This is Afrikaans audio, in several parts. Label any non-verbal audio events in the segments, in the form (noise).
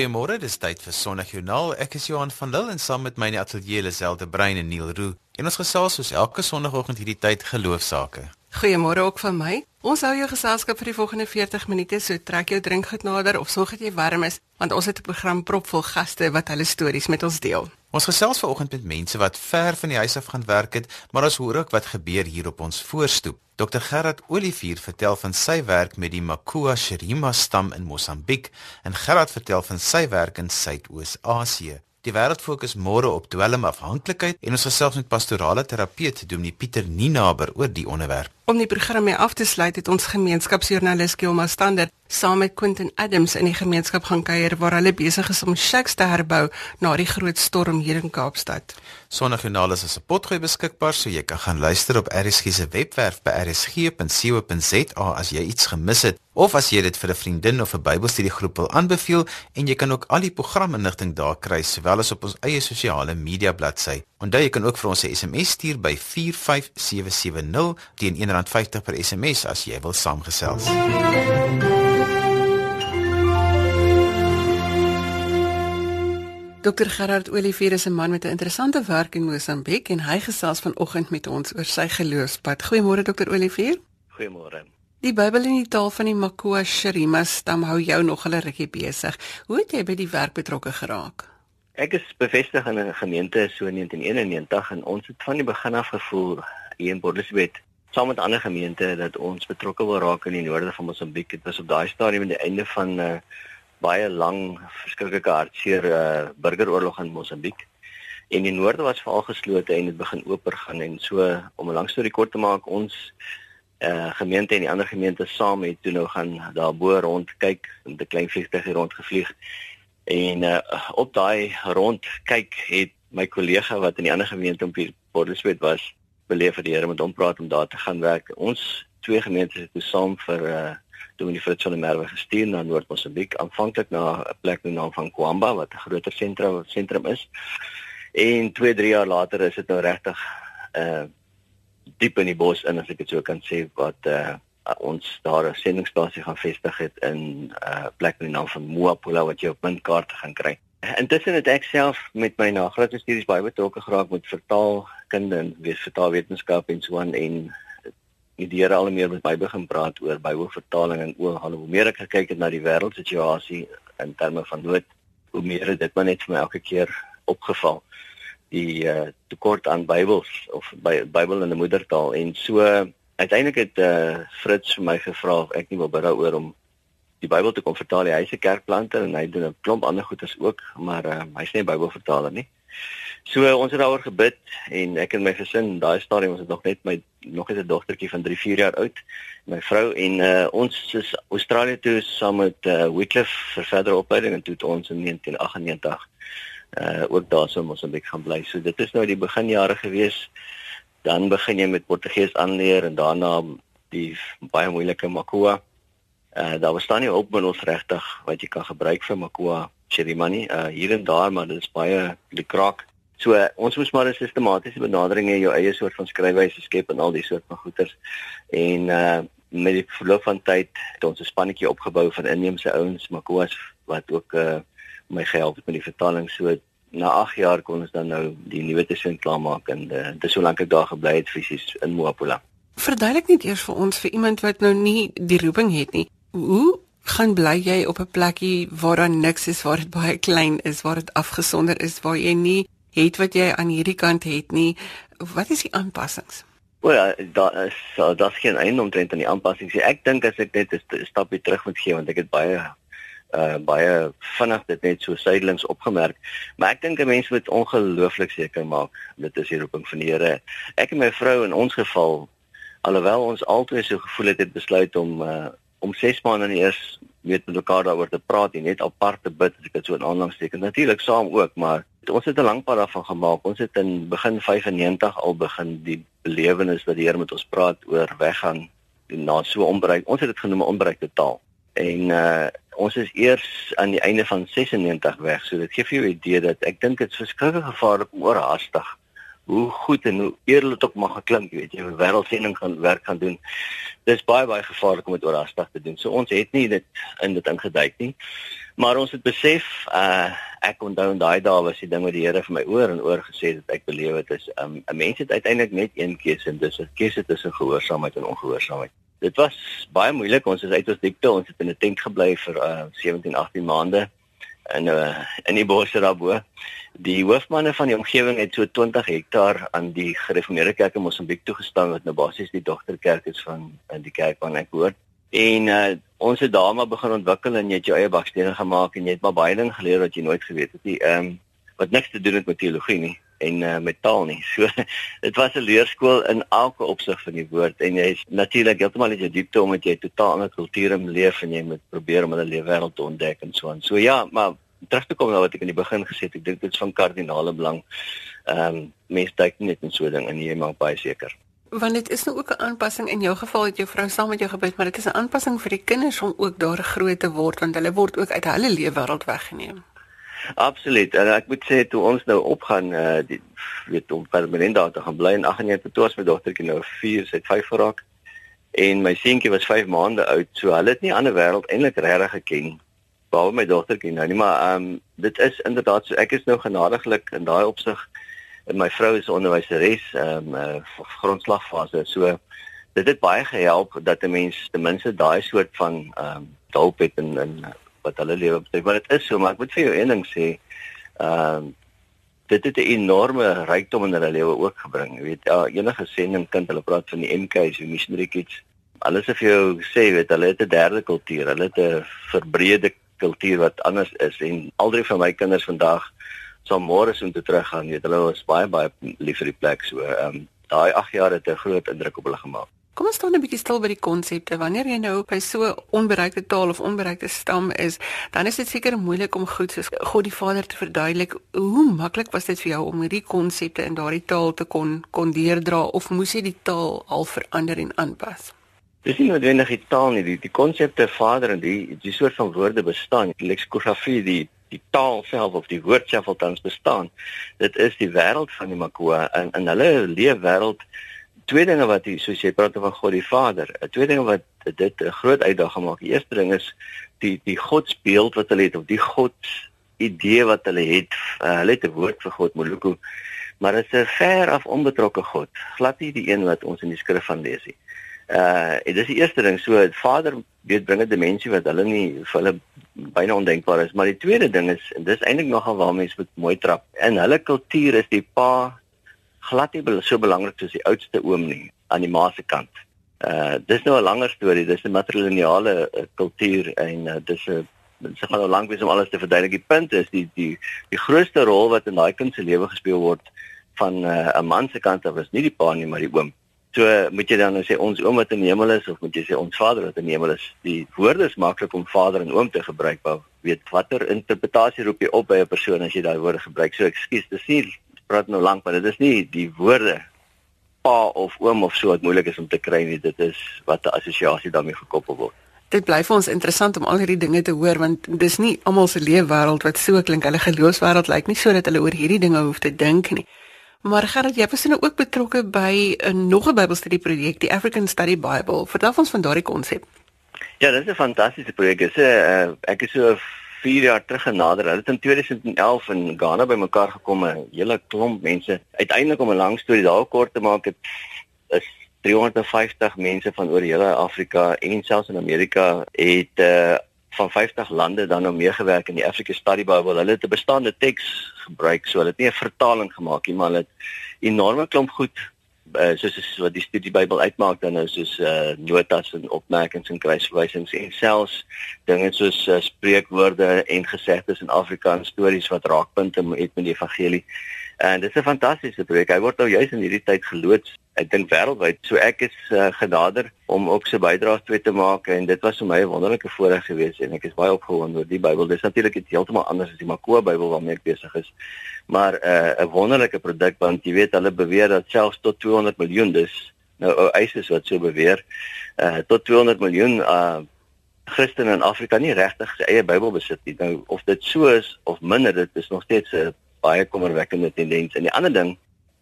Goeiemôre, dis tyd vir Sondagjoernaal. Ek is Johan van Lille en saam met my in die ateljee Liselde Brein en Neil Roo. En ons gesels soos elke Sondagoggend hierdie tyd geloofsaake. Goeiemôre ook van my. Ons hou jou geselskap vir die volgende 40 minute, so trek jou drinkgoed nader of sorg dat jy warm is, want ons het 'n program propvol gaste wat hulle stories met ons deel. Ons gesels vanoggend met mense wat ver van die huis af gaan werk het, maar ons hoor ook wat gebeur hier op ons voorstoep. Dr Gerard Olivier vertel van sy werk met die Makua Shirima stam in Mosambiek en Gerard vertel van sy werk in Suidoos-Asië. Die wêreld fokus môre op dwelmafhanklikheid en ons gesels met pastorale terapeut Dominee Pieter Ninaber oor die onderwerp. Om die program mee af te sluit het ons gemeenskapsjoernalis Gilma Stander saam met Quentin Adams in die gemeenskap gaan kuier waar hulle besig is om shacks te herbou na die groot storm hier in Kaapstad. Sonnejoernaal is op potgooi beskikbaar so jy kan gaan luister op RSG se webwerf by rsg.co.za as jy iets gemis het of as jy dit vir 'n vriendin of 'n Bybelstudiegroep wil aanbeveel en jy kan ook al die programinligting daar kry sowel as op ons eie sosiale media bladsy. Onthou jy kan ook vir ons 'n SMS stuur by 45770 teen R1.50 per SMS as jy wil saamgesels. Dr Gerard Olivier is 'n man met 'n interessante werk in Mosambiek en hy gesels vanoggend met ons oor sy geloofspad. Goeiemôre Dr Olivier. Goeiemôre. Die Bybel in die taal van die Makua Shirima stam hou jou nog 'n rukkie besig. Hoe het jy by die werk betrokke geraak? Ek is bevestig in 'n gemeente so in 1991 en ons het van die begin af gevoel hier in Bordesbet saam met ander gemeente dat ons betrokke wil raak in die noorde van Mosambiek. Dit was op daai stadium aan die einde van uh, baie lang verskriklike hartseer uh, burgeroorlog in Mosambiek. En die noorde was veral geslote en dit begin oper gaan en so om 'n lang storie kort te maak, ons uh, gemeente en die ander gemeente saam het toe nou gaan daar bo rond kyk met 'n klein vliegtuig hier rond gevlieg. En uh, op daai rond kyk het my kollega wat in die ander gemeente op Bordeswet was, beleef vir die Here met hom praat om daar te gaan werk. Ons twee gemeentes het saam vir uh, Dominee Fritz van der Merwe gestuur na Noord-Mosambiek, aanvanklik na 'n plek met die naam van Kwamba wat 'n groter sentrum sentrum is. En 2, 3 jaar later is dit nou regtig uh diep in die bos in as ek dit so kan sê wat uh ons daar 'n sendingstasie gaan vestig het in 'n uh, plek met die naam van Moapula wat jy op muntkaarte gaan kry. Intussen het ek self met my nagraadse studies baie betrokke geraak met vertaalkunde en vertaalwetenskap en so aan en die Here al meer met my begin praat oor Bybelvertaling en oor hoe meer ek gekyk het na die wêreldsituasie in terme van nood, hoe meer dit maar net vir my elke keer opgeval die uh, tekort aan Bybels of by Bybel in 'n moedertaal en so uiteindelik het uh, Fritz vir my gevra of ek nie wil berou oor om die Bybel te kom vertaal. Hy is 'n kerkplanter en hy doen 'n klomp ander goeders ook, maar uh, hy's nie 'n Bybelvertaler nie. So ons het daaroor gebid en ek en my gesin, daai stadium ons het nog net my nog net 'n dogtertjie van 3, 4 jaar oud, my vrou en uh, ons is Australië toe saam met uh, Wycliffe vir verdere opleiding en toe het ons in 1998 uh ook daarso ons 'n bietjie gaan bly. So dit is nou die beginjare gewees. Dan begin jy met Portugees aanleer en daarna die baie moeilike Makua. Uh daar bestaan nie hulpmiddels regtig wat jy kan gebruik vir Makua Cherimani uh hier en daar, maar dit is baie die kraak. So ons moes maar 'n sistematiese benadering hê, jou eie soort van skryfwyse skep en al die soort van goeters. En uh met die verloop van tyd het ons 'n spannetjie opgebou van inheemse ouens, Makuas wat ook uh my gehelp het met die vertaling. So na 8 jaar kon ons dan nou die nuwe testament klaarmaak en uh, dit is so lank ek daar gebly het fisies in Moapula. Verduidelik net eers vir ons vir iemand wat nou nie die roeping het nie. Hoe gaan bly jy op 'n plekkie waar daar niks is, waar dit baie klein is, waar dit afgesonder is, waar jy nie het wat jy aan hierdie kant het nie. Wat is die aanpassings? Wel, ja, daar is daar's geen einde omtrent aan die aanpassings. Ek dink as ek net 'n stapie terug moet gee want ek het baie uh baie vinnig dit net so suidelings opgemerk. Maar ek dink 'n mens moet ongelooflik seker maak dit is die roeping van die Here. Ek en my vrou in ons geval alhoewel ons altyd so gevoel het het besluit om uh om 6 maande in eers met mekaar daaroor te praat en net apart te bid as ek dit so in aanlangs teken. Natuurlik saam ook, maar ons het 'n lang pad daarvan gemaak. Ons het in begin 95 al begin die belewenis wat die Here met ons praat oor weggaan na so onbereik. Ons het dit genoem 'n onbereikte taal. En uh ons is eers aan die einde van 96 weg. So dit gee vir jou 'n idee dat ek dink dit is verskriklik gevaarlik om oorhaastig hoe goed en hoe eerlik dit ook mag geklink, weet jy, wêreldsending gaan werk gaan doen. Dis baie baie gevaarlik om dit oorhaastig te doen. So ons het nie dit in dit ingeduik nie. Maar ons het besef, uh ek onthou in daai dae was die ding wat die Here vir my oor en oor gesê het ek beleef dit is um, 'n mens het uiteindelik net een keuse en dis 'n keuse tussen gehoorsaamheid en ongehoorsaamheid. Dit was baie moeilik. Ons is uit ons diepte. Ons het in 'n tent gebly vir uh 17, 18 maande in 'n uh, in die bosse daarbo. Die hoofmanne van die omgewing het so 20 hektaar aan die gereformeerde kerk in Mosambiek toegestaan wat nou basies die dogterkerk is van uh, die kerk waarna ek hoor. En uh, ons het daar maar begin ontwikkel en jy het jou eie bakstene gemaak en jy het maar baie ding geleer wat jy nooit geweet het nie. Ehm um, wat niks te doen het met teologie nie en uh, met taal nie. (laughs) So dit was 'n leerskool in elke opsig van die woord en jy is natuurlik heeltemal in jou diepte omdat jy totaal ander kulture leef en jy moet probeer om hulle lewenswêreld te ontdek en so aan. So ja, maar terug te kom na wat ek in die begin gesê het, ek dink dit is van kardinale belang. Ehm um, mense dink net in so 'n ding en jy maak baie seker want dit is nou ook 'n aanpassing in jou geval het jou vrou saam met jou gebeur maar dit is 'n aanpassing vir die kinders om ook daar groot te word want hulle word ook uit hulle lewenswêreld weggeneem. Absoluut. En ek moet sê toe ons nou opgaan uh die weet om permanent daar te gaan bly en 8 jaar toe ons my dogtertjie nou 4, sy het 5 geraak en my seentjie was 5 maande oud. So hulle het nie 'n ander wêreld eintlik regtig geken behalwe my dogtertjie nou nie, maar ehm um, dit is inderdaad so ek is nou genadiglik in daai opsig my vrou is onderwyseres ehm um, uh, grondslagfase. So dit het baie gehelp dat 'n mens ten minste daai soort van ehm um, hulp het in in wat hulle lewe betref. Maar dit is so, maar ek moet vir jou een ding sê. Ehm um, dit het 'n enorme rykdom in hulle lewe ook gebring. Jy weet, ja, enige sending kind, hulle praat van die MK's, die missionary kids. Alles of jy sê, weet hulle het 'n derde kultuur. Hulle het 'n verbreede kultuur wat anders is en al drie van my kinders vandag sal môre so toe teruggaan. Jy weet hulle was baie baie lief vir die plek so. Ehm um, daai 8 jaar het 'n groot indruk op hulle gemaak. Kom ons staan 'n bietjie stil by die konsepte. Wanneer jy nou by so onbereikte taal of onbereikte stam is, dan is dit seker moeilik om goed soos God die Vader te verduidelik. Hoe maklik was dit vir jou om hierdie konsepte in daardie taal te kon kon deurdra of moes jy die taal al verander en aanpas? Dis nie noodwendig die taal nie, die die konsepte Vader en die die soort van woorde bestaan, die leksikografie, die die taal self of die woord self tans bestaan. Dit is die wêreld van die Makua en in hulle leefwêreld twee dinge wat jy soos jy praat van God die Vader. 'n Twee dinge wat dit 'n groot uitdaging maak. Die eerste ding is die die godsbeeld wat hulle het of die god idee wat hulle het. Uh, hulle het 'n woord vir God, Moluku. Maar dit is 'n ver af onbetrokke God. Glad nie die een wat ons in die skrif van lees nie. Uh, dit is die eerste ding. So Vader weet bringe dimensie wat hulle nie vir hulle byna ondenkbaar is, maar die tweede ding is en dis eintlik nogal waar mense moet mooi trap. In hulle kultuur is die pa glad nie so belangrik soos die oudste oom nie aan die ma se kant. Uh dis nou 'n langer storie, dis 'n matrilineale uh, kultuur en uh, dis 'n dit se gaan nou lank wees om alles te verduidelik. Die punt is die die die grootste rol wat in daai kind se lewe gespeel word van 'n uh, man se kant af is nie die pa nie, maar die oom. So moet jy dan nou sê ons oom wat in die hemel is of moet jy sê ons vader wat in die hemel is? Die woorde is maklik om vader en oom te gebruik, maar weet watter interpretasie roep jy op by 'n persoon as jy daai woorde gebruik? So ekskuus, dis nie praat nou lank, maar dit is nie die woorde pa of oom of so wat moeilik is om te kry nie. Dit is wat 'n assosiasie daarmee gekoppel word. Dit bly vir ons interessant om al hierdie dinge te hoor want dis nie almal se leefwêreld wat so klink. Hulle geloofswêreld lyk nie so dat hulle oor hierdie dinge hoef te dink nie. Maar Gerard, jy was nou ook betrokke by 'n nog 'n Bybelstudie projek, die African Study Bible. Vertel ons van daardie konsep. Ja, dit is 'n fantastiese projek. Dit is 'n uh, ek is so 4 jaar terug genader. Hulle het in 2011 in Ghana bymekaar gekom, 'n hele klomp mense. Uiteindelik om 'n lang storie daar kort te maak, het is 350 mense van oor hele Afrika en selfs in Amerika het uh, van 50 lande dan nou meegewerk in die African Study Bible. Hulle het 'n bestaande teks gebruik, so hulle het nie 'n vertaling gemaak nie, maar hulle het enorme klomp goed uh, soos, soos wat die studie Bybel uitmaak dan nou soos uh, notas en opmerkings en kruisverwysings en selfs dinge soos uh, spreekwoorde en gesegdes in Afrikaans stories wat raakpunte het met die evangelie. En dit is 'n fantastiese projek. Hy word nou juis in hierdie tyd geloods ek dink wêreldwyd. So ek is uh, genader om ook so bydraes toe te maak en dit was vir my 'n wonderlike voorreg geweest en ek is baie opgewonde oor die Bybel. Dit is natuurlik heeltemal anders as die Makua Bybel waarmee ek besig is. Maar eh, 'n uh, wonderlike produk want jy weet hulle beweer dat selfs tot 200 miljoen dis nou ou eises wat so beweer uh, tot 200 miljoen uh, Christene in Afrika nie regtig sy eie Bybel besit nie. Nou of dit so is of minder, dit is nog steeds 'n baie kommerwekkende tendens. En die ander ding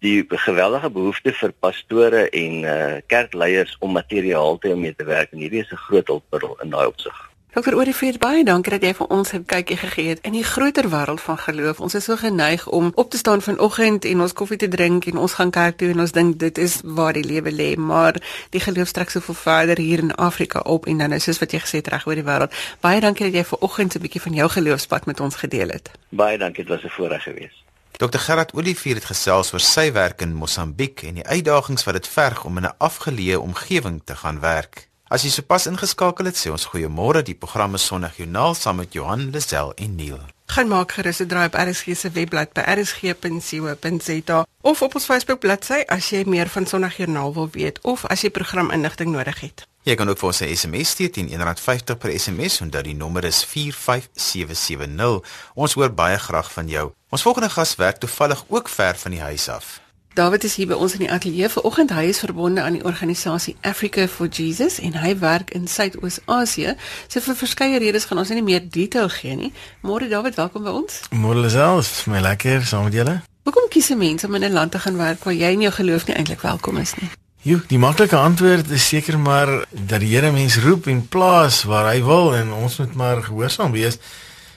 die geweldige behoefte vir pastore en uh, kerkleiers om materiaal te hê om mee te werk en hierdie is 'n groot hulpmiddel in daai opsig. Dr. Olivier, baie dankie dat jy vir ons 'n kykie gegee het in die groter wêreld van geloof. Ons is so geneig om op te staan vanoggend en ons koffie te drink en ons gaan kerk toe en ons dink dit is waar die lewe lê, maar die geloof strek so veel verder hier in Afrika op en dan is soos wat jy gesê het reg oor die wêreld. Baie dankie dat jy vanoggend 'n bietjie van jou geloofspad met ons gedeel het. Baie dankie, dit was 'n voorreg geweest. Dr Gerard Olivier het gesels oor sy werk in Mosambiek en die uitdagings wat dit verg om in 'n afgeleë omgewing te gaan werk. As jy sopas ingeskakel het, sê ons goeiemôre. Die program is Sonnig Joernaal saam met Johan Lazel en Neil. Gaan maak gerus 'n draai op RSG se webblad by rsg.co.za of op ons Facebook bladsy as jy meer van Sonnig Joernaal wil weet of as jy programinligting nodig het. Jy kan ook vir ons 'n SMS stuur teen R1.50 per SMS en dat die nommer is 45770. Ons hoor baie graag van jou. Ons volgende gas werk toevallig ook ver van die huis af. David is hier by ons in die ateljee vanoggend. Hy is verbonde aan die organisasie Africa for Jesus en hy werk in Suidoos-Asië. So vir verskeie redes gaan ons nie meer detail gee nie. Môre David, welkom by ons. Môre self, my lekker saam met julle. Hoekom kies mense om in 'n land te gaan werk waar jy en jou geloof nie eintlik welkom is nie? Jo, die maklike antwoord is seker maar dat die Here mens roep en plaas waar hy wil en ons moet maar gehoorsaam wees.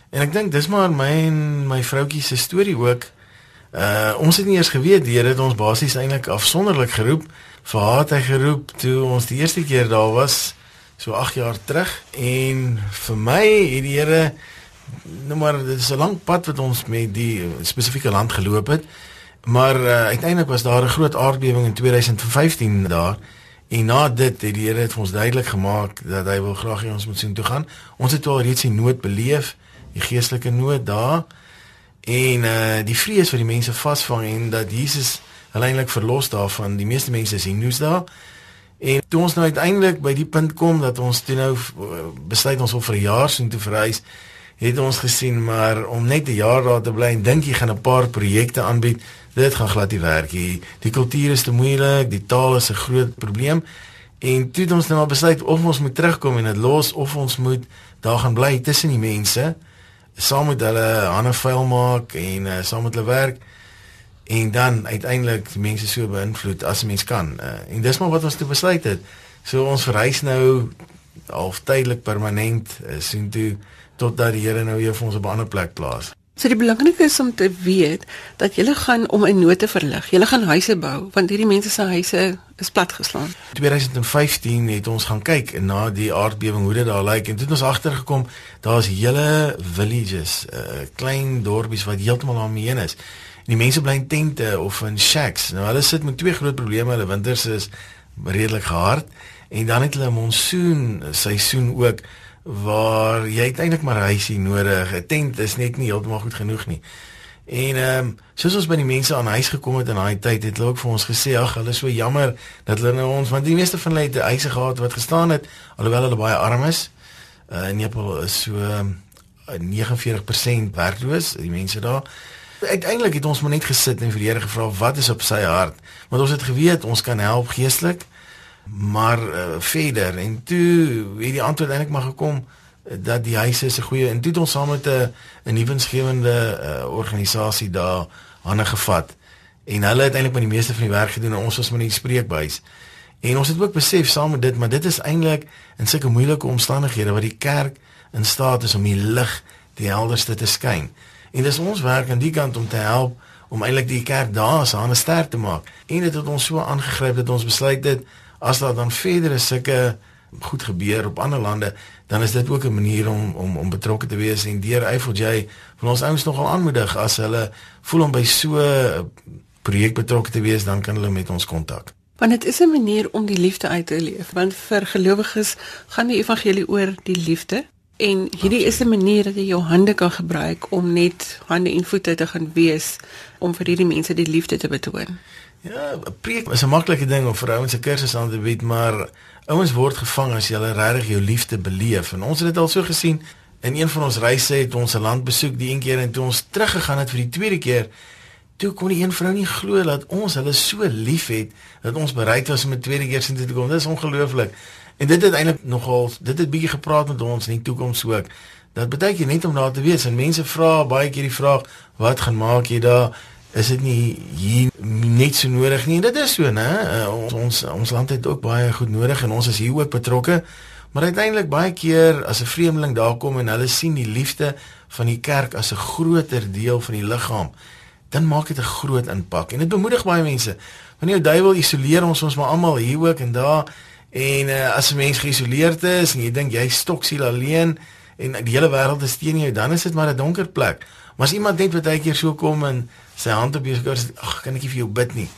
En ek dink dis maar my en my vroutjie se storie ook. Uh ons het nie eers geweet die Here het ons basies eintlik afsonderlik geroep. Vir haar het hy geroep toe ons die eerste keer daar was so 8 jaar terug en vir my het die Here nou maar dit is 'n lang pad wat ons met die spesifieke land geloop het. Maar uh, uiteindelik was daar 'n groot aardbewing in 2015 daar. En na dit het die Here het vir ons duidelik gemaak dat hy wil graag hê ons moet sien toe gaan. Ons het al reeds die nood beleef, die geestelike nood daar en uh die vrees vir die mense vasvang en dat Jesus alleenlik verlos daarvan. Die meeste mense sien nuus daar. En toe ons nou uiteindelik by die punt kom dat ons toe nou eh, besluit ons wil vir 'n jaar sien toe verhuis het ons gesien maar om net 'n jaar daar te bly en dink jy gaan 'n paar projekte aanbied dit gaan glad nie werk nie. Die kultuur is te moeilik die taal is 'n groot probleem. En toe het ons nou maar besluit of ons moet terugkom en dit los of ons moet daar gaan bly tussen die mense saam met hulle hande vuil maak en uh, saam met hulle werk en dan uiteindelik mense so beïnvloed as mens kan. Uh, en dis maar wat ons toe besluit het. So ons verhuis nou half tydelik permanent uh, sien toe totdat die Here nou weer vir ons op 'n ander plek plaas. So die belangrike is om te weet dat jy gaan om 'n note verlig. Jy gaan huise bou want hierdie mense se huise is platgeslaan. 2015 het ons gaan kyk na die aardbewing hoe dit daar lyk en toe het ons agtergekom daar's hele villages, uh, klein dorpies wat heeltemal daarmee is. En die mense bly in tente of in shacks. Nou hulle sit met twee groot probleme. Hulle winters is redelik hard en dan het hulle 'n monsoon seisoen ook waar jy eintlik maar huisie nodig. 'n Tent is net nie heeltemal goed genoeg nie. En ehm um, soos ons by die mense aan huis gekom het in daai tyd, het hulle ook vir ons gesê, ag, hulle is so jammer dat hulle nou ons want die meeste van hulle het huise gehad wat gestaan het alhoewel hulle baie arm is. Uh, in Nepal is so um, ehm, 49% werkloos, die mense daar. Uiteindelik het ons maar net gesit en vir die Here gevra wat is op sy hart. Want ons het geweet ons kan help geestelik maar uh, verder en toe het die antwoord eintlik maar gekom dat die huise is 'n goeie en toe het ons saam met 'n 'n nuwensgewende uh, organisasie daar hande gevat. En hulle het eintlik met die meeste van die werk gedoen en ons was met die spreekbuis. En ons het ook besef saam met dit maar dit is eintlik in sulke moeilike omstandighede wat die kerk in staat is om die lig die helderste te skyn. En dis ons werk aan die kant om te help om eintlik die kerk daar se hande sterk te maak. En dit het ons so aangegryp dat ons besluit het as daar dan verdere sulke goed gebeur op ander lande, dan is dit ook 'n manier om om om betrokke te wees en deur Eiffel J van ons ouens nogal aanmoedig as hulle voel om by so 'n projek betrokke te wees, dan kan hulle met ons kontak. Want dit is 'n manier om die liefde uit te leef, want vir gelowiges gaan die evangelie oor die liefde en hierdie is 'n manier dat jy jou hande kan gebruik om net hande en voete te gaan wees om vir hierdie mense die liefde te betoon. Ja, preek is 'n maklike ding om vir ouens 'n kursus aan te bied, maar ouens word gevang as jy hulle regtig jou liefde beleef. En ons het dit al so gesien in een van ons reise het ons 'n land besoek die een keer en toe ons teruggegaan het vir die tweede keer, toe kon die een vrou nie glo dat ons hulle so liefhet dat ons bereid was om 'n tweede keer sin te kom. Dit is ongelooflik. En dit het eintlik nogal dit het bietjie gepraat met ons in die toekoms ook. Dat beteken net om daar te wees en mense vra baie keer die vraag, wat gaan maak jy daar? Is dit nie hier net so nodig nie. Dit is so, né? Uh, ons ons land het ook baie goed nodig en ons is hier ook betrokke. Maar uiteindelik baie keer as 'n vreemdeling daar kom en hulle sien die liefde van die kerk as 'n groter deel van die liggaam, dan maak dit 'n groot impak. En dit bemoedig baie mense. Wanneer die duiwel isoleer ons ons maar almal hier ook en daar en uh, as 'n mens geïsoleerd is en jy dink jy stok siel alleen en die hele wêreld is teen jou, dan is dit maar 'n donker plek. Maar as iemand net baie keer so kom en sy hand op jou skouer sê, "Ag, kan ek nie vir jou bid nie?"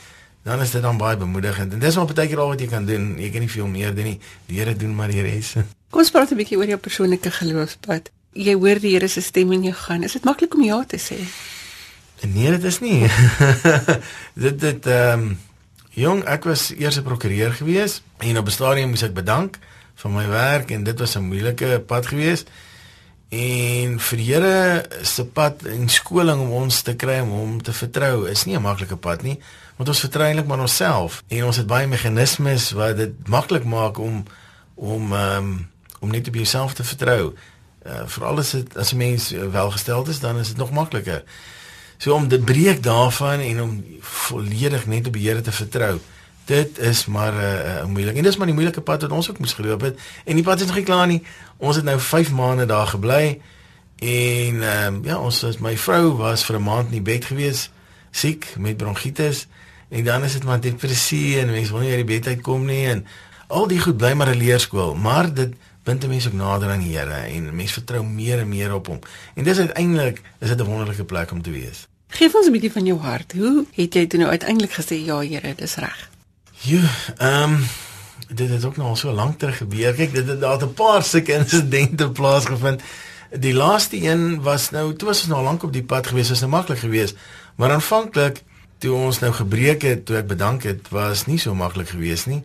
Dan is dit dan baie bemoedigend. En dis maar baie keer al wat jy kan doen. Jy kan nie veel meer doen nie. Die Here doen maar die res. (laughs) Kom ons praat 'n bietjie oor jou persoonlike geloofspad. Jy hoor die Here se stem in jou gaan. Is dit maklik om ja te sê? Nee, dit is nie. (laughs) dit dit ehm um, jong, ek was eers 'n prokureur gewees en op 'n stadium moes ek bedank vir my werk en dit was 'n moeilike pad geweest. En vir die Here se pad en skoling om ons te kry om hom te vertrou is nie 'n maklike pad nie, want ons vertrou eintlik maar onsself en ons het baie meganismes wat dit maklik maak om om um, om net op jouself te vertrou. Uh, Veral as dit as 'n mens welgesteld is, dan is dit nog makliker. So om te breek daarvan en om volledig net op die Here te vertrou. Dit is maar 'n uh, uh, moeilik. En dis maar die moeilike pad wat ons ook moes geloop het. En die pad is nog nie klaar nie. Ons het nou 5 maande daar gebly. En ehm um, ja, ons was my vrou was vir 'n maand in die bed gewees, siek met bronkietis. En dan is dit maar depressie en mense wil nie uit die bed uitkom nie en al die goed bly maar 'n leerskool, maar dit bind mense ook nader aan die Here en mense vertrou meer en meer op hom. En dis uiteindelik is dit 'n wonderlike plek om te wees. Geef ons 'n bietjie van jou hart. Hoe het jy toe nou uiteindelik gesê ja, Here, dis reg? Ja, ehm um, dit het ook nog al so lank terug gebeur. Kyk, dit het daar 'n paar sulke (laughs) insidente plaasgevind. Die laaste een was nou, toe was ons nou lank op die pad gewees, was nou maklik geweest. Maar aanvanklik toe ons nou gebreek het, toe ek bedank het, was nie so maklik geweest nie.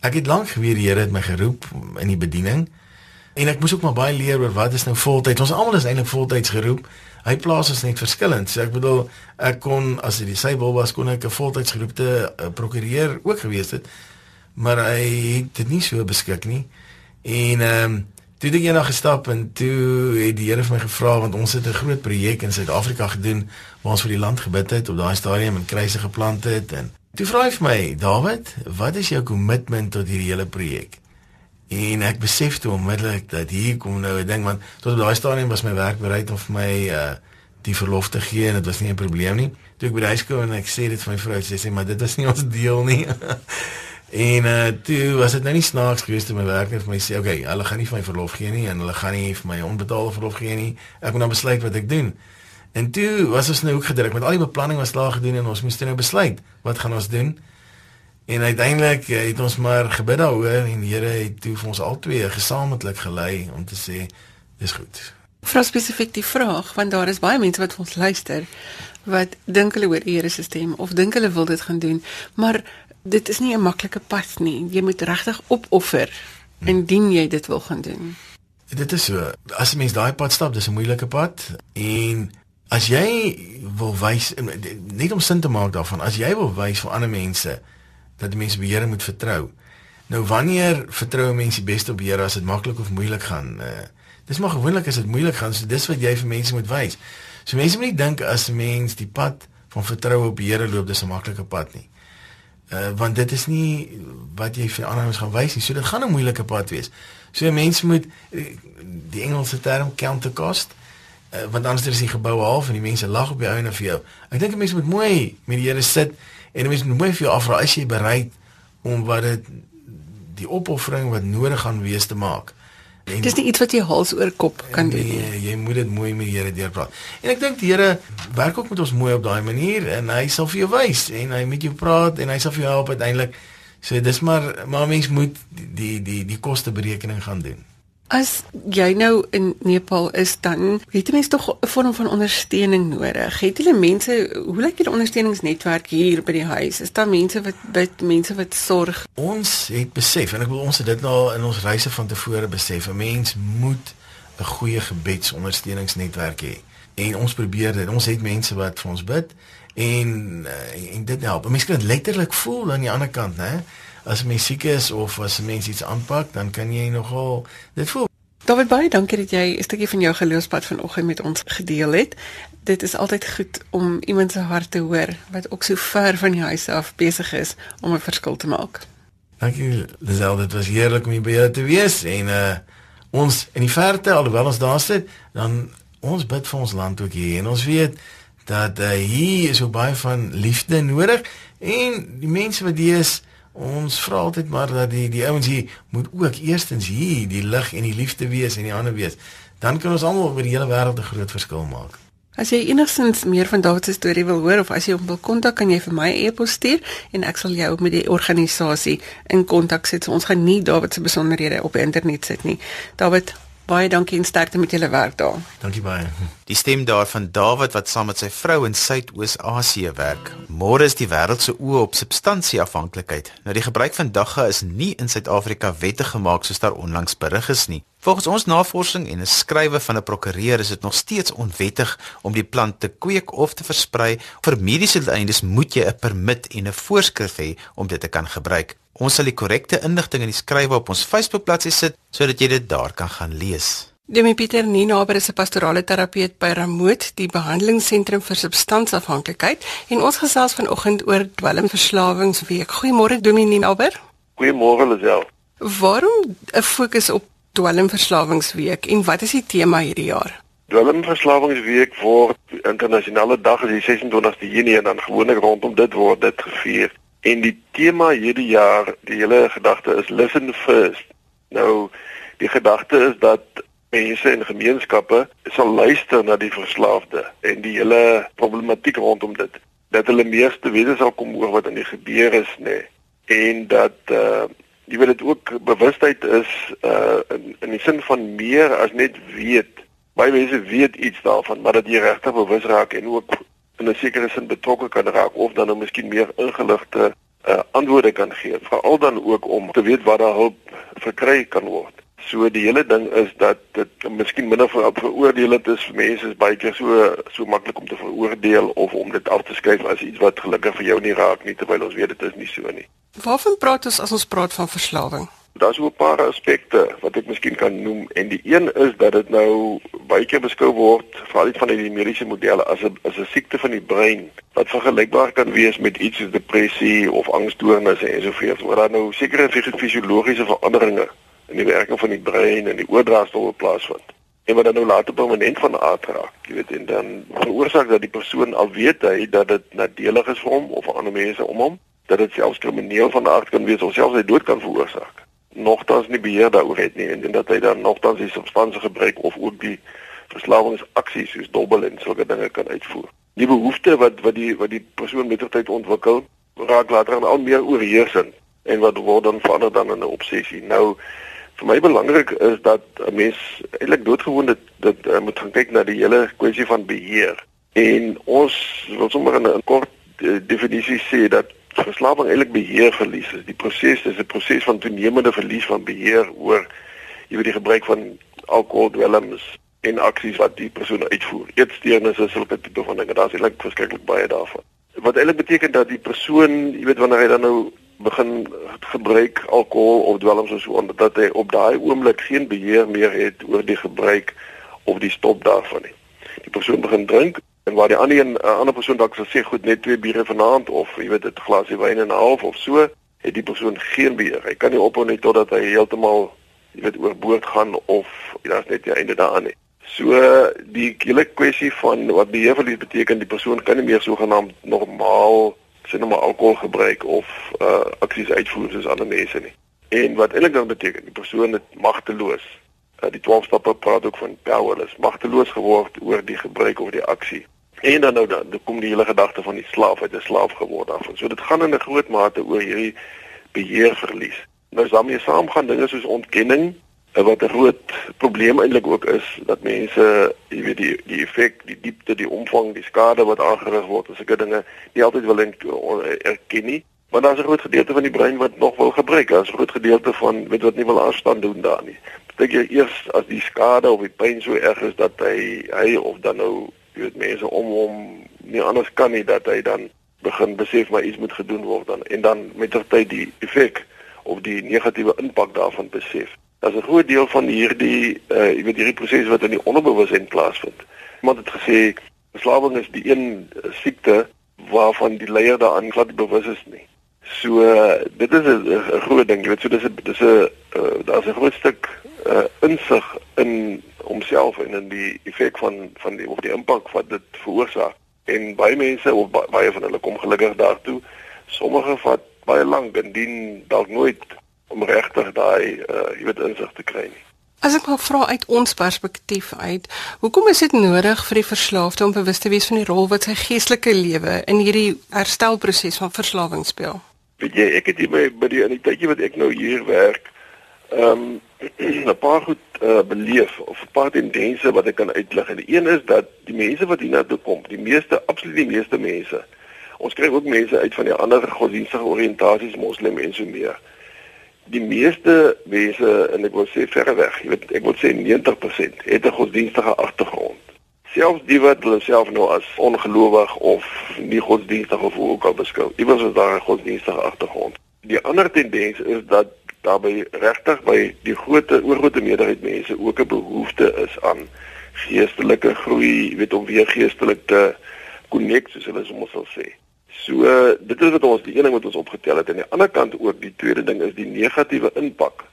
Ek het lank geweet die Here het my geroep in die bediening. En ek moes ook maar baie leer oor wat is nou voltyds. Ons almal is eintlik voltyds geroep. Hy plaas ons net verskillend. So ek bedoel, ek kon as dit sy wil was kon ek 'n voltyds geroepte uh, prokureur ook gewees het maar hy het dit nie so beskik nie. En ehm um, toe het ek eendag gestap en toe het die Here vir my gevra want ons het 'n groot projek in Suid-Afrika gedoen waar ons vir die land gebid het op daai stadium en kruise geplant het en toe vra hy vir my, "Dawid, wat is jou kommitment tot hierdie hele projek?" En ek besef toe onmiddellik dat hier kom nou 'n ding want tot op daai stadium was my werk bereid om vir my uh die verlof te gee en dit was nie 'n probleem nie. Toe ek by die huis kom en ek sê dit vir my vrou, sy sê maar dit was nie ons deel nie. (laughs) En uh toe was dit nou nie snaaks geweest om my werknemer vir my sê, "Oké, okay, hulle gaan nie vir my verlof gee nie en hulle gaan nie vir my onbetaalde verlof gee nie. Ek moet nou besluit wat ek doen." En toe was ons nou ook gedruk met al die beplanning was klaar gedoen en ons moes nou besluit wat gaan ons doen. En uiteindelik uh, het ons maar gebid daaroor en die Here het toe vir ons albei gesamentlik gelei om te sê, "Dis goed." Vra spesifiek die vraag want daar is baie mense wat ons luister wat dink hulle hoor die Here se stem of dink hulle wil dit gaan doen, maar dit is nie 'n maklike pad nie. Jy moet regtig opoffer hmm. indien jy dit wil gaan doen. Dit is so. As 'n mens daai pad stap, dis 'n moeilike pad en as jy wil wys net om sin te maak daarvan, as jy wil wys vir ander mense dat die mense beheer moet vertrou. Nou wanneer vertrou mense die beste op Here as dit maklik of moeilik gaan? Uh, dis maar gewoonlik as dit moeilik gaan, so dis wat jy vir mense moet wys. So mense moet nie dink as 'n mens die pad van vertroue op Here loop, dis 'n maklike pad nie. Uh, want dit is nie wat jy vir ander mense gaan wys nie. So dit gaan 'n moeilike pad wees. So mense moet eh, die Engelse term count the cost. Uh, want anders is die gebou half en die mense lag op jou en vir jou. Ek dink mense moet mooi met die Here sit en mense moet mooi vir jou afvra as jy bereid om wat dit die opoffering wat nodig gaan wees te maak. En, dis nie iets wat jy hals oor kop kan doen nie. Nee, jy moet dit mooi met die Here deurpraat. En ek dink die Here werk ook met ons mooi op daai manier en hy sal vir jou wys en hy met jou praat en hy sal vir jou help uiteindelik. So dis maar maar mens moet die die die koste berekening gaan doen. As jy nou in Nepal is dan het jy mens tog 'n vorm van ondersteuning nodig. Het jy mense, hoe lyk die ondersteuningsnetwerk hier by die huis? Is daar mense wat bid, mense wat sorg? Ons het besef en ek wil ons het dit nou in ons reise van tevore besef. 'n Mens moet 'n goeie gebedsondersteuningsnetwerk hê. En ons probeer dit. Ons het mense wat vir ons bid en eh, en dit help. Mense kan letterlik voel aan die ander kant, né? As mens siek is of as 'n mens iets aanpak, dan kan jy nogal dit voel. David baie dankie dat jy 'n stukkie van jou geloofspad vanoggend met ons gedeel het. Dit is altyd goed om iemand se hart te hoor wat ook so ver van die huis af besig is om 'n verskil te maak. Dankie Lisel, dit was heerlik om hier by jou te wees en uh ons in die verte alhoewel ons daar sit, dan ons bid vir ons land ook hier en ons weet dat uh, hier is so baie van liefde nodig en die mense wat hier is Ons vra altyd maar dat die die ouens hier moet ook eerstens hier die lig en die liefde wees en die ander wees. Dan kan ons almal oor die hele wêreld 'n groot verskil maak. As jy enigsins meer van Dawid se storie wil hoor of as jy hom wil kontak, kan jy vir my 'n e-pos stuur en ek sal jou met die organisasie in kontak sit. So ons gaan nie Dawid se besonderhede op internet sit nie. Dawid, Baie dankie en sterkte met julle werk daar. Dankie baie. Die stem daarvan Dawid wat saam met sy vrou in Suidoos-Asië werk. Môre is die wêreld se oë op substansieafhanklikheid. Nou die gebruik van dagga is nie in Suid-Afrika wettig gemaak soos daar onlangs berig is nie. Volgens ons navorsing en 'n skrywe van 'n prokureur is dit nog steeds onwettig om die plant te kweek of te versprei. Vir mediese doeleindes moet jy 'n permit en 'n voorskrif hê om dit te kan gebruik. Ons sal die korrekte inligting in die skrywe op ons Facebook-bladsy sit sodat jy dit daar kan gaan lees. Demi Pieter Ninaber is 'n pastorale terapeut by Ramoot, die behandelingsentrum vir substansafhanklikheid, en ons gesels vanoggend oor dwelmverslawingsweek. Goeiemôre Demi Ninaber. Goeiemôre Lisel. Waarom 'n fokus op dwelmverslawingsweek en wat is die tema hierdie jaar? Dwelmverslawingsweek word internasionale dag is die 26ste Junie en dan gewoonlik rondom dit word dit gevier. En die tema hierdie jaar, die hele gedagte is listen first. Nou die gedagte is dat mense en gemeenskappe sal luister na die verslaafde en die hele problematiek rondom dit. Dat hulle meeste weet sal kom oor wat aan die gebeur is, nê. Nee. En dat uh jy weet dit ook bewustheid is uh in in die sin van meer as net weet. Baie mense weet iets daarvan, maar dat jy regtig bewus raak en ook in 'n sekere sin betrokke kan raak of dan nou miskien meer ingeligte uh, antwoorde kan gee veral dan ook om te weet waar daar hulp verkry kan word. So die hele ding is dat dit miskien minder ver, veroordelend is vir mense is baie keer so so maklik om te veroordeel of om dit af te skryf as iets wat gelukkig vir jou nie raak nie terwyl ons weet dit is nie so nie. Waarvan praat ons as ons praat van verslawing? Daar's 'n paar aspekte wat ek miskien kan noem en die een is dat dit nou baie keer beskou word veral uit van die mediese modelle as 'n as 'n siekte van die brein wat vergelykbaar kan wees met iets soos depressie of angsstoornisse en so voort waar daar nou sekere fisiologiese veranderinge in die werking van die brein en die oordraagsel plaasvind en wat dan nou later permanent van aard raak. Jy weet en dan veroorsaak dat die persoon al weet hy dat dit nadelig is vir hom of vir ander mense om hom dat dit selfs krimineel van aard kan wees of selfs hy dood kan veroorsaak nogtans nie beheer daaroor het nie en, en dat hy dan nogtans die substansie gebruik of ook die verslawingsaksies soos dobbel en sulke dinge kan uitvoer. Die behoefte wat wat die wat die persoon met tyd ontwikkel, raak later aan al meer oorheersend en wat word dan verander dan in 'n obsessie. Nou vir my belangrik is dat 'n mens eintlik doodgewoon dit dit uh, moet gaan kyk na die hele kwessie van beheer. En ons wil sommer in 'n kort uh, definisie sê dat verslawing eintlik beheer verlies is. Die proses is 'n proses van toenemende verlies van beheer oor jy weet die gebruik van alkohol, dwelms en aksies wat die persoon uitvoer. Eetsteurnisse, sulke tipe van dinge. Daar's eintlik verskriklik baie daarvan. Wat eintlik beteken dat die persoon, jy weet wanneer hy dan nou begin gebruik alkohol of dwelms of so onder dat hy op daai oomblik geen beheer meer het oor die gebruik of die stop daarvan nie. Die persoon begin drink en waar die ander een 'n ander persoon dalk sê goed net twee biere vanaand of jy weet 'n glasie wyn en 'n half of so het die persoon geen beheer. Hy kan nie ophou net totdat hy heeltemal jy weet oorboord gaan of daar's net die einde daaraan nie. So die hele kwessie van wat beheer verlies beteken die persoon kan nie meer sogenaamd normaal sien nou maar alkohol gebruik of uh aksies uitvoer soos ander mense nie. En wat eintlik dan beteken die persoon het magteloos. Uh, die 12 stappe praat ook van powerless, magteloos geword oor die gebruik of die aksie. En dan nou dan, kom die hele gedagte van die slaaf uit 'n slaaf geword af. So dit gaan in 'n groot mate oor hierdie beheerverlies. Nou daarmee saamgaan dinge soos ontkenning eh, wat 'n groot probleem eintlik ook is dat mense, jy weet die die effek, die diepte, die omvang, die skade wat aangerig word, ek dinge nie altyd wil erken nie. Maar daar's 'n groot gedeelte van die brein wat nog wil gebruik. Daar's 'n groot gedeelte van weet wat nie wil aanstaan doen daar nie. Dink jy eers as die skade of die pyn so erg is dat hy hy of dan nou jy weet mense om hom nie anders kan nie dat hy dan begin besef maar iets moet gedoen word dan en dan met ter tyd die effek of die negatiewe impak daarvan besef. Daar's 'n groot deel van hierdie uh jy weet hierdie proses wat in die onderbewussyn plaasvind. Iemand het gesê verslawing is die een siekte waarvan die leier daaraan glad bewus is nie. So uh, dit is 'n groot ding, jy weet so dis 'n dis 'n uh, daar's 'n groot stuk uh, insig in homself en in die effek van van die of die impak wat dit veroorsaak. En baie mense of baie van hulle kom gelukkig daartoe. Sommige vat baie lank en dien dalk nooit om regtig daai uh, jy weet insig te kry nie. As ek maar vra uit ons perspektief uit, hoekom is dit nodig vir die verslaafde om bewus te wees van die rol wat sy geestelike lewe in hierdie herstelproses van verslawing speel? Weet jy, ek het hier by by die in die tydjie wat ek nou hier werk, ehm um, (clears throat) 'n paar goed uh, beleef of 'n paar tendense wat ek kan uitlig. En die een is dat die mense wat hiernatoe kom, die meeste absoluut die meeste mense. Ons kry ook mense uit van die ander godsdienstige oriëntasies, moslim en so meer die meeste mense en ek wil sê verreweg, jy weet ek wil sê 90% het 'n godsdienstige agtergrond. Selfs die wat hulle self nou as ongelowig of nie godsdienstig of ook al beskou, iewers is daar 'n godsdienstige agtergrond. Die ander tendens is dat daarby regtig by die groot oorgrootste meerderheid mense ook 'n behoefte is aan geestelike groei, jy weet om weer geestelik te connect soos hulle soms sal sê. So uh, dit is wat ons die een ding wat ons opgetel het en aan die ander kant ook die tweede ding is die negatiewe impak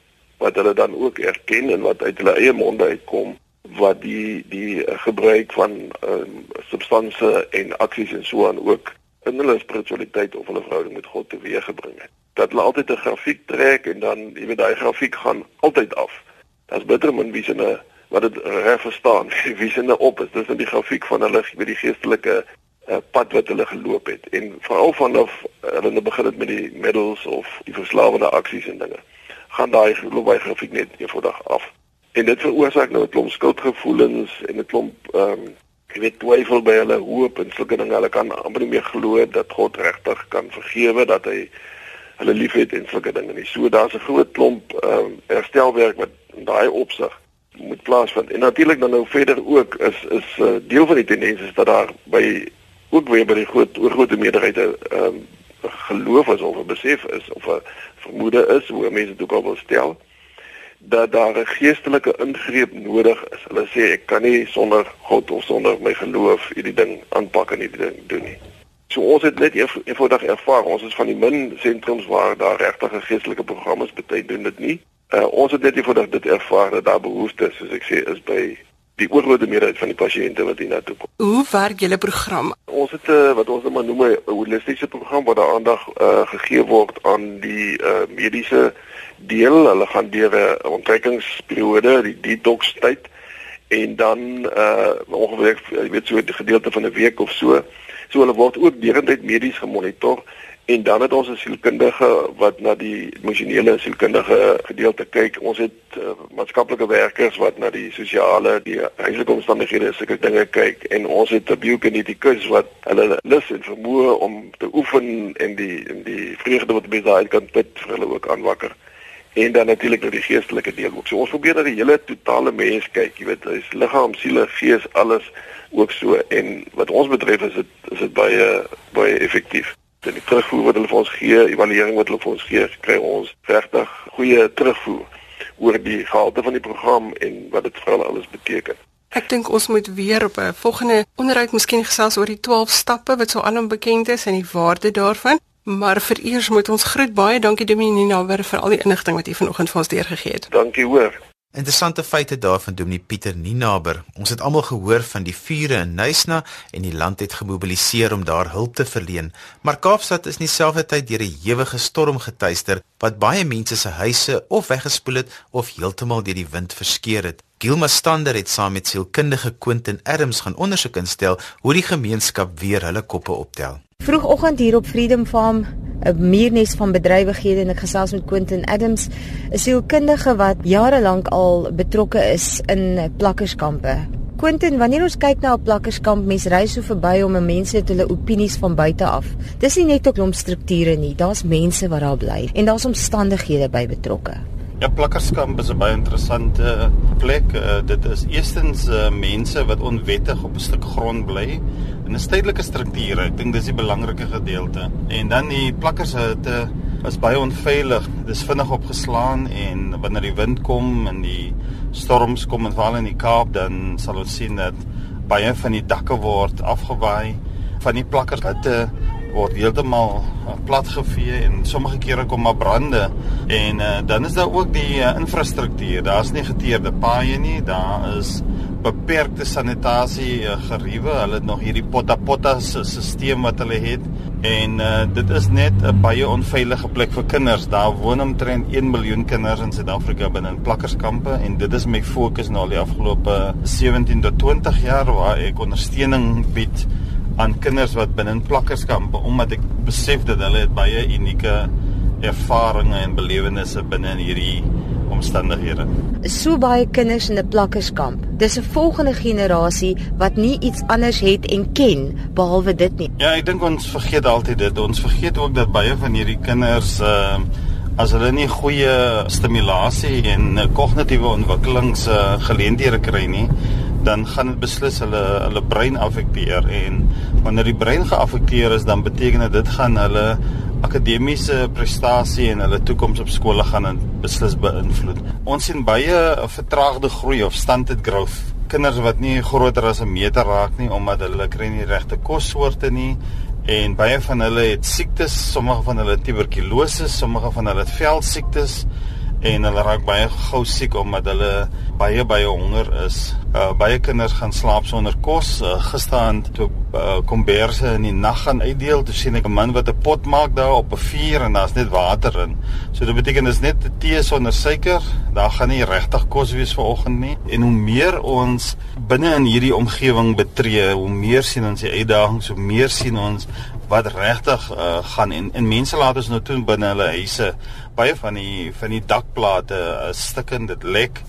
wat hulle dan ook erken en wat uit hulle eie monde uitkom wat die die uh, gebruik van um, substansies en aksies en so aan ook in hulle spiritualiteit of hulle verhouding met God teweeggebring het. Dat hulle altyd 'n grafiek trek en dan jy weet daai grafiek gaan altyd af. Dit's bitter min wie se 'n wat dit reg verstaan (laughs) wie se 'n op is. Dis in die grafiek van hulle weet die geestelike uh, pad wat hulle geloop het en veral vanaf uh, hulle begin het met die middels of die verslawende aksies en dinge gaan daai geloof by grafiek net eenvoudig af en dit veroorsaak nou 'n klomp skuldgevoelens en 'n klomp ehm um, jy weet twyfel by hulle hoop en sulke dinge. Hulle kan amper nie meer glo dat God regtig kan vergewe dat hy hulle liefhet en sulke dinge nie. So daar's 'n groot klomp ehm um, herstelwerk wat in daai opsig moet plaasvind. En natuurlik dan nou verder ook is is uh, deel van die tendens is dat daar by ook weer by die groot oorgrootste meerderheid 'n um, geloof is of 'n besef is of 'n vermoede is hoe mense dit ook al wil stel dat daar 'n geestelike ingreep nodig is. Hulle sê ek kan nie sonder God of sonder my geloof hierdie ding aanpak en hierdie ding doen nie. So ons het net eenvoudig ervaar, ons is van die min sentrums waar daar regtig geestelike programme is, baie doen dit nie. Uh, ons het net eenvoudig dit ervaar dat daar behoeftes, soos ek sê, is by die oorgrootste meerderheid van die pasiënte wat hier na toe kom. Hoe werk julle program? Ons het 'n uh, wat ons nou noem 'n holistiese program waar daar aandag uh, gegee word aan die uh, mediese deel. Hulle gaan deur 'n onttrekkingsperiode, die detox tyd en dan uh ongeveer jy weet so 'n gedeelte van 'n week of so. So hulle word ook deurentyd medies gemonitor En dan het ons 'n sielkundige wat na die emosionele sielkundige gedeelte kyk. Ons het uh, maatskaplike werkers wat na die sosiale, die huislike omstandighede sulke dinge kyk en ons het 'n biokinetikus wat hulle lus en vermoë om te oefen en die en die vreugde wat mense daai kan put vir hulle ook aanwakker. En dan natuurlik na die geestelike deel ook. So ons probeer dat die hele totale mens kyk, jy weet, hy's liggaam, siel, gees, alles ook so en wat ons betref is dit is dit baie baie effektief en die terugvoer wat hulle vir ons gee, evaluering wat hulle vir ons gee, kry ons regtig goeie terugvoer oor die gehalte van die program en wat dit vir hulle alles beteken. Ek dink ons moet weer op 'n volgende onderhoud miskien gesels oor die 12 stappe wat so alom bekend is en die waarde daarvan. Maar vir eers moet ons groet baie dankie Dominee Naber vir al die inligting wat u vanoggend vir ons deurgegee het. Dankie hoor. Interessante feite daarvan doen die Pieter Ninaber. Ons het almal gehoor van die vure in Nysna en die land het gemobiliseer om daar hulp te verleen. Maar Kaapstad is dieselfde deur 'n ewige storm getuister wat baie mense se huise of weggespoel het of heeltemal deur die wind verskeur het. Gilma Stander het saam met sielkundige Quentin Adams gaan ondersoek instel hoe die gemeenskap weer hulle koppe optel. Vroegoggend hier op Freedom Farm 'n muurnes van bedrywighede en ek gesels met Quentin Adams, 'n sielkundige wat jare lank al betrokke is in plakkerskampe. Quentin, wanneer ons kyk na 'n plakkerskamp, mense ry so verby om mense het hulle opinies van buite af. Dis nie net 'n klomp strukture nie, daar's mense wat daar bly en daar's omstandighede by betrokke. Ja, plakkerskamp is 'n baie interessante plek. Uh, dit is eerstens uh, mense wat onwettig op 'n stuk grond bly in 'n stedelike struktuur. Ek dink dis die belangrike gedeelte. En dan die plakkers het 'n is baie onveilig. Dit is vinnig opgeslaan en wanneer die wind kom en die storms kom en veral in die Kaap dan sal ons sien dat baie van die dakke word afgewaai van die plakkerhitte word heeltemal uh, platgevee en sommige kere kom maar brande en uh, dan is daar ook die uh, infrastruktuur. Daar's nie geteerde paaie nie, daar is beperkte sanitasie uh, geriewe. Hulle het nog hierdie potta-potta stelsel wat hulle het en uh, dit is net 'n baie onveilige plek vir kinders. Daar woon omtrent 1 miljoen kinders in Suid-Afrika binne in plakkerskampe en dit is my fokus nou al die afgelope 17 tot 20 jaar waar ek ondersteuning bied aan kinders wat binne in plakkerskampe omdat ek besef dat hulle het baie unieke ervarings en belewennisse binne in hierdie omstandighede. So baie kinders in 'n plakkerskamp. Dis 'n volgende generasie wat nie iets anders het en ken behalwe dit nie. Ja, ek dink ons vergeet altyd dit. Ons vergeet ook dat baie van hierdie kinders uh as hulle nie goeie stimulasie en kognitiewe ontwikkelings uh, geleenthede kry nie, dan gaan dit beslis hulle hulle brein affekteer en wanneer die brein geaffekteer is dan beteken dit dit gaan hulle akademiese prestasie en hulle toekoms op skole gaan beslis beïnvloed. Ons sien baie vertraagde groei of stunted growth. Kinders wat nie groter as 'n meter raak nie omdat hulle kry nie regte kossoorte nie en baie van hulle het siektes, sommige van hulle tuberkulose, sommige van hulle het velsiektes en hulle raak baie gou siek omdat hulle baie baie honger is. Uh baie kinders gaan slaap sonder kos. Uh, Gisteraand toe uh, kom beerse in die nag gaan uitdeel, toe sien ek 'n man wat 'n pot maak daar op 'n vuur en daar's net water in. So dit beteken dis net tee sonder suiker. Daar gaan nie regtig kos wees vir oggend nie. En hoe meer ons binne in hierdie omgewing betree, hoe meer sien ons die uitdagings, hoe meer sien ons wat regtig uh, gaan. En en mense laat ons nou toe binne hulle huise. Baie van die van die dakplate uh, stikkend dit lek.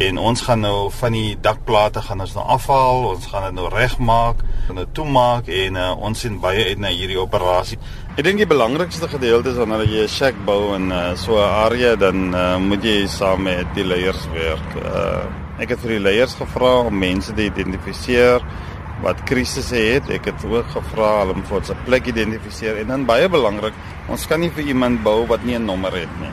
En ons gaan nou van die dakplate gaan ons nou afhaal. Ons gaan dit nou regmaak en dit toemaak en uh, ons sien baie uit na hierdie operasie. Ek dink die belangrikste gedeelte is wanneer jy 'n shack bou in uh, so 'n area dan uh, moet jy saam met die leiers werk. Uh, ek het vir die leiers gevra om mense te identifiseer wat krisisse het. Ek het ook gevra hulle om vir ons 'n plek identifiseer en dan baie belangrik, ons kan nie vir iemand bou wat nie 'n nommer het nie.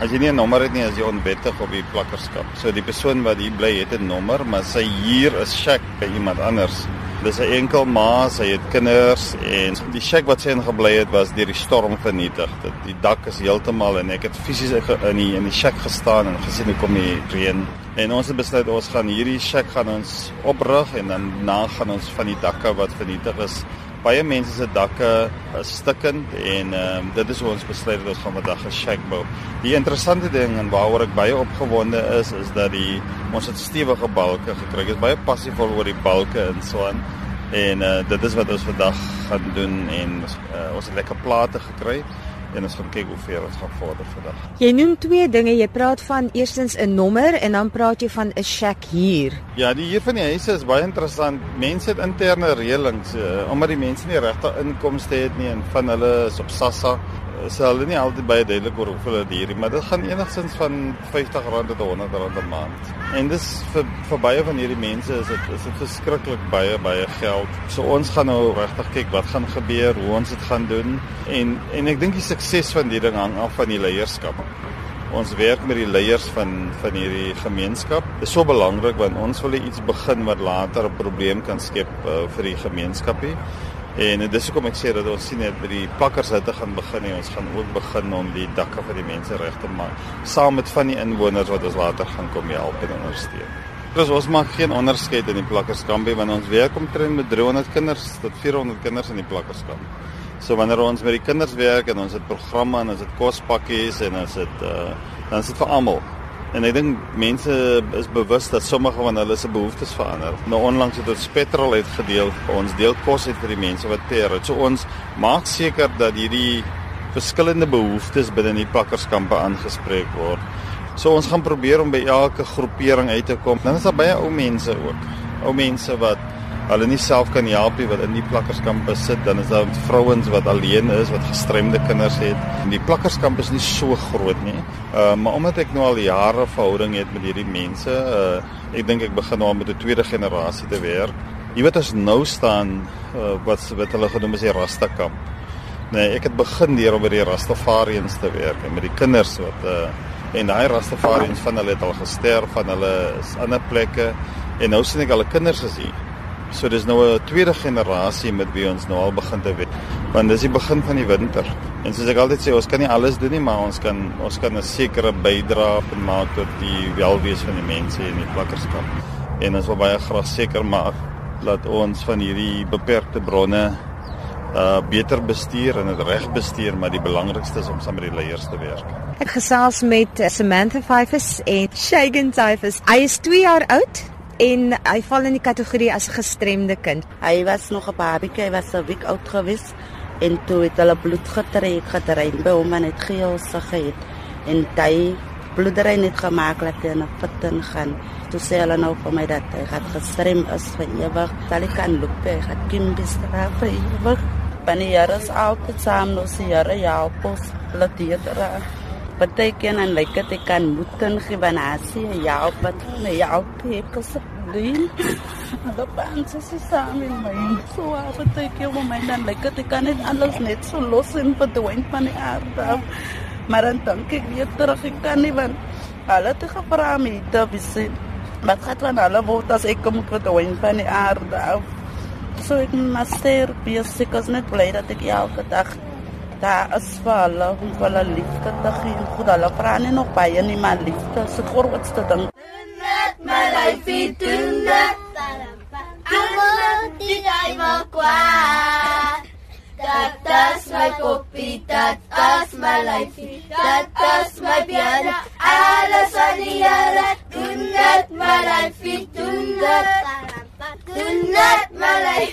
As jy nie 'n nommer het nie, is jy onwettig op die plakkerskap. So die persoon wat hier bly het 'n nommer, maar sy huur is shack by iemand anders. Dis 'n enkel ma, sy het kinders en die shack wat sy ingebly het was deur die storm vernietig. Dit die dak is heeltemal en ek het fisies in die in die shack gestaan en gesien hoe kom die reën En ons het besluit ons gaan hierdie shack gaan ons oprig en dan na gaan ons van die dakke wat vernietig is. Baie mense se dakke is stikkend en ehm um, dit is hoe ons besluit het ons gaan vandag 'n shack bou. Die interessante ding en waaroor ek baie opgewonde is is dat die ons het stewige balke gekry. Ek is baie passievol oor die balke en so aan. En uh, dit is wat ons vandag gaan doen en uh, ons het lekker plate gekry en ons gaan kyk hoe ver ons gaan vorder vandag. Jy noem twee dinge. Jy praat van eerstens 'n nommer en dan praat jy van 'n shack hier. Ja, die hier van die huise is baie interessant. Mense het interne reëlings uh, omdat die mense nie regte inkomste het nie en van hulle is op SASSA sê hulle nie altyd baie duidelik oor hoeveel dit hierdie, maar dit gaan enigstens van R50 tot R100 'n maand. En dis vir vir baie van hierdie mense is dit is dit verskriklik baie baie geld. So ons gaan nou regtig kyk wat gaan gebeur, hoe ons dit gaan doen en en ek dink die sukses van die ding hang af van die leierskap. Ons werk met die leiers van van hierdie gemeenskap. Dit is so belangrik want ons wil iets begin wat later 'n probleem kan skep uh, vir die gemeenskapie. En dis hoekom ek sê dat ons sien net by die plakkers uit te gaan begin en ons gaan ook begin om die dakke vir die mense reg te maak saam met van die inwoners wat ons later gaan kom help en ondersteun. Dus ons maak geen onderskeid in die plakkerskamp want ons werk omtrent met 300 kinders tot 400 kinders in die plakkerskamp. So wanneer ons met die kinders werk en ons het programme en ons het kospakkies en ons het uh, dan is dit vir almal. En ek dink mense is bewus dat sommige van hulle se behoeftes verander. Nou onlangs het ons petrol uitgedeel vir ons deel kos uit vir die mense wat ter. So ons maak seker dat hierdie verskillende behoeftes binne die pakkerskampe aangespreek word. So ons gaan probeer om by elke groepering uit te kom. Dan is daar baie ou mense ook. Ou mense wat hulle nie self kan help nie wat in die plakkerskamp sit dan is daar vrouens wat alleen is wat gestremde kinders het. En die plakkerskamp is nie so groot nie. Uh, maar omdat ek nou al jare verhouding het met hierdie mense uh, ek dink ek begin nou met 'n tweede generasie te werk. Jy weet as nou staan uh, wat wat hulle genoem is die rasta kamp Nee, ek het begin deur om by die Rastafariëns te werk en met die kinders wat uh en daai Rastafariëns van hulle het al gesterf van hulle is ander plekke. En nou sien ek al 'n kinders is hier. So dis nou 'n tweede generasie met wie ons nou al begin te werk. Want dis die begin van die winter. En soos ek altyd sê, ons kan nie alles doen nie, maar ons kan ons kan 'n sekere bydrae maak tot die welwees van die mense in die plakkerskap. En ons wil baie graag seker maak dat ons van hierdie beperkte bronne uh beter bestuur en dit reg bestuur, maar die belangrikste is om saam met die leiers te werk. Ek gesels met Samantha Fyfus en Shagan Fyfus. Hy is 2 jaar oud en hy val in die kategorie as 'n gestremde kind. Hy was nog 'n babietjie, hy was 'n week oud gewees en toe het hulle bloed getrek, getrek by hom en het geelse gehad en hy bloedery net gemaak dat hy na putten gaan. Toe sê hulle nou vir my dat hy het gestrem is vir ewig. Sal ek kan loop, hy het kim bestraf vir ewig. Wanneer jy is altyd saam nou sê jy ja, pos laat jy dra. Beteken en lyk dit ek kan moeten gewenasie ja, wat nee ja, ek is doen. Hulle pans is saam in my. So en toe ek jou my dan lyk dit ek kan net alles net so los en verdwyn van die aarde. Maar dan dink ek weer terug ek kan nie want hulle het gevra my te visie. Wat gaat van alle word as ek kom verdwyn van die aarde. So ek master besig as net bly dat ek elke dag daar is vir hulle om vir hulle liefde te gee. Goed, hulle vra nie nog baie nie, maar liefde is die grootste ding. Net my lyfie doen dit. Almal die jy maar kwaad. Dat is my koppie, dat is my lyfie, dat is my bene. Alles aan die Here, doen net my lyfie doen dit. Doen net my lyfie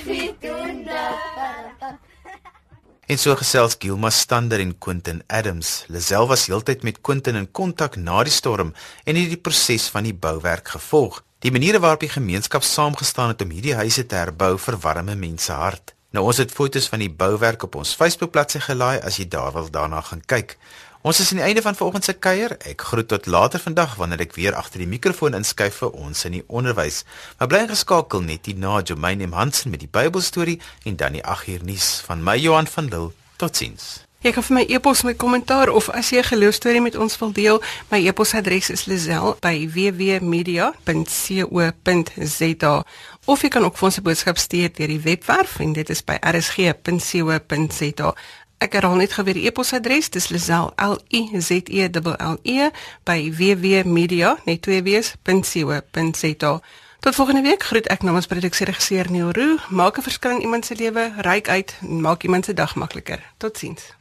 En so gesels Gilma Stander en Quentin Adams. Lisel was heeltyd met Quentin in kontak na die storm en het die proses van die bouwerk gevolg. Die maniere waarop die gemeenskap saamgestaan het om hierdie huise te herbou, verwarme mense hart. Nou ons het foto's van die bouwerk op ons Facebook-bladsy gelaai as jy daar wil daarna gaan kyk. Ons is aan die einde van vanoggend se kuier. Ek groet tot later vandag wanneer ek weer agter die mikrofoon inskuif vir ons in die onderwys. Maar bly geskakel net hier na Jomaine Hansen met die Bybelstorie en dan die 8 uur nuus van my Johan van Lille. Totsiens. Jy kan vir my e-pos met kommentaar of as jy 'n geloostorie met ons wil deel, my e-posadres is lazel@wwmedia.co.za of jy kan ook vir ons 'n boodskap stuur deur die webwerf en dit is by rsg.co.za. Ek herhaal net gou weer die e-posadres, dis lazel l i z e l l e by www.media net twee wees.co.za. Tot volgende week groet ek namens produksieregisseur Neil Roo. Maak 'n verskil in iemand se lewe, ryk uit en maak iemand se dag makliker. Totsiens.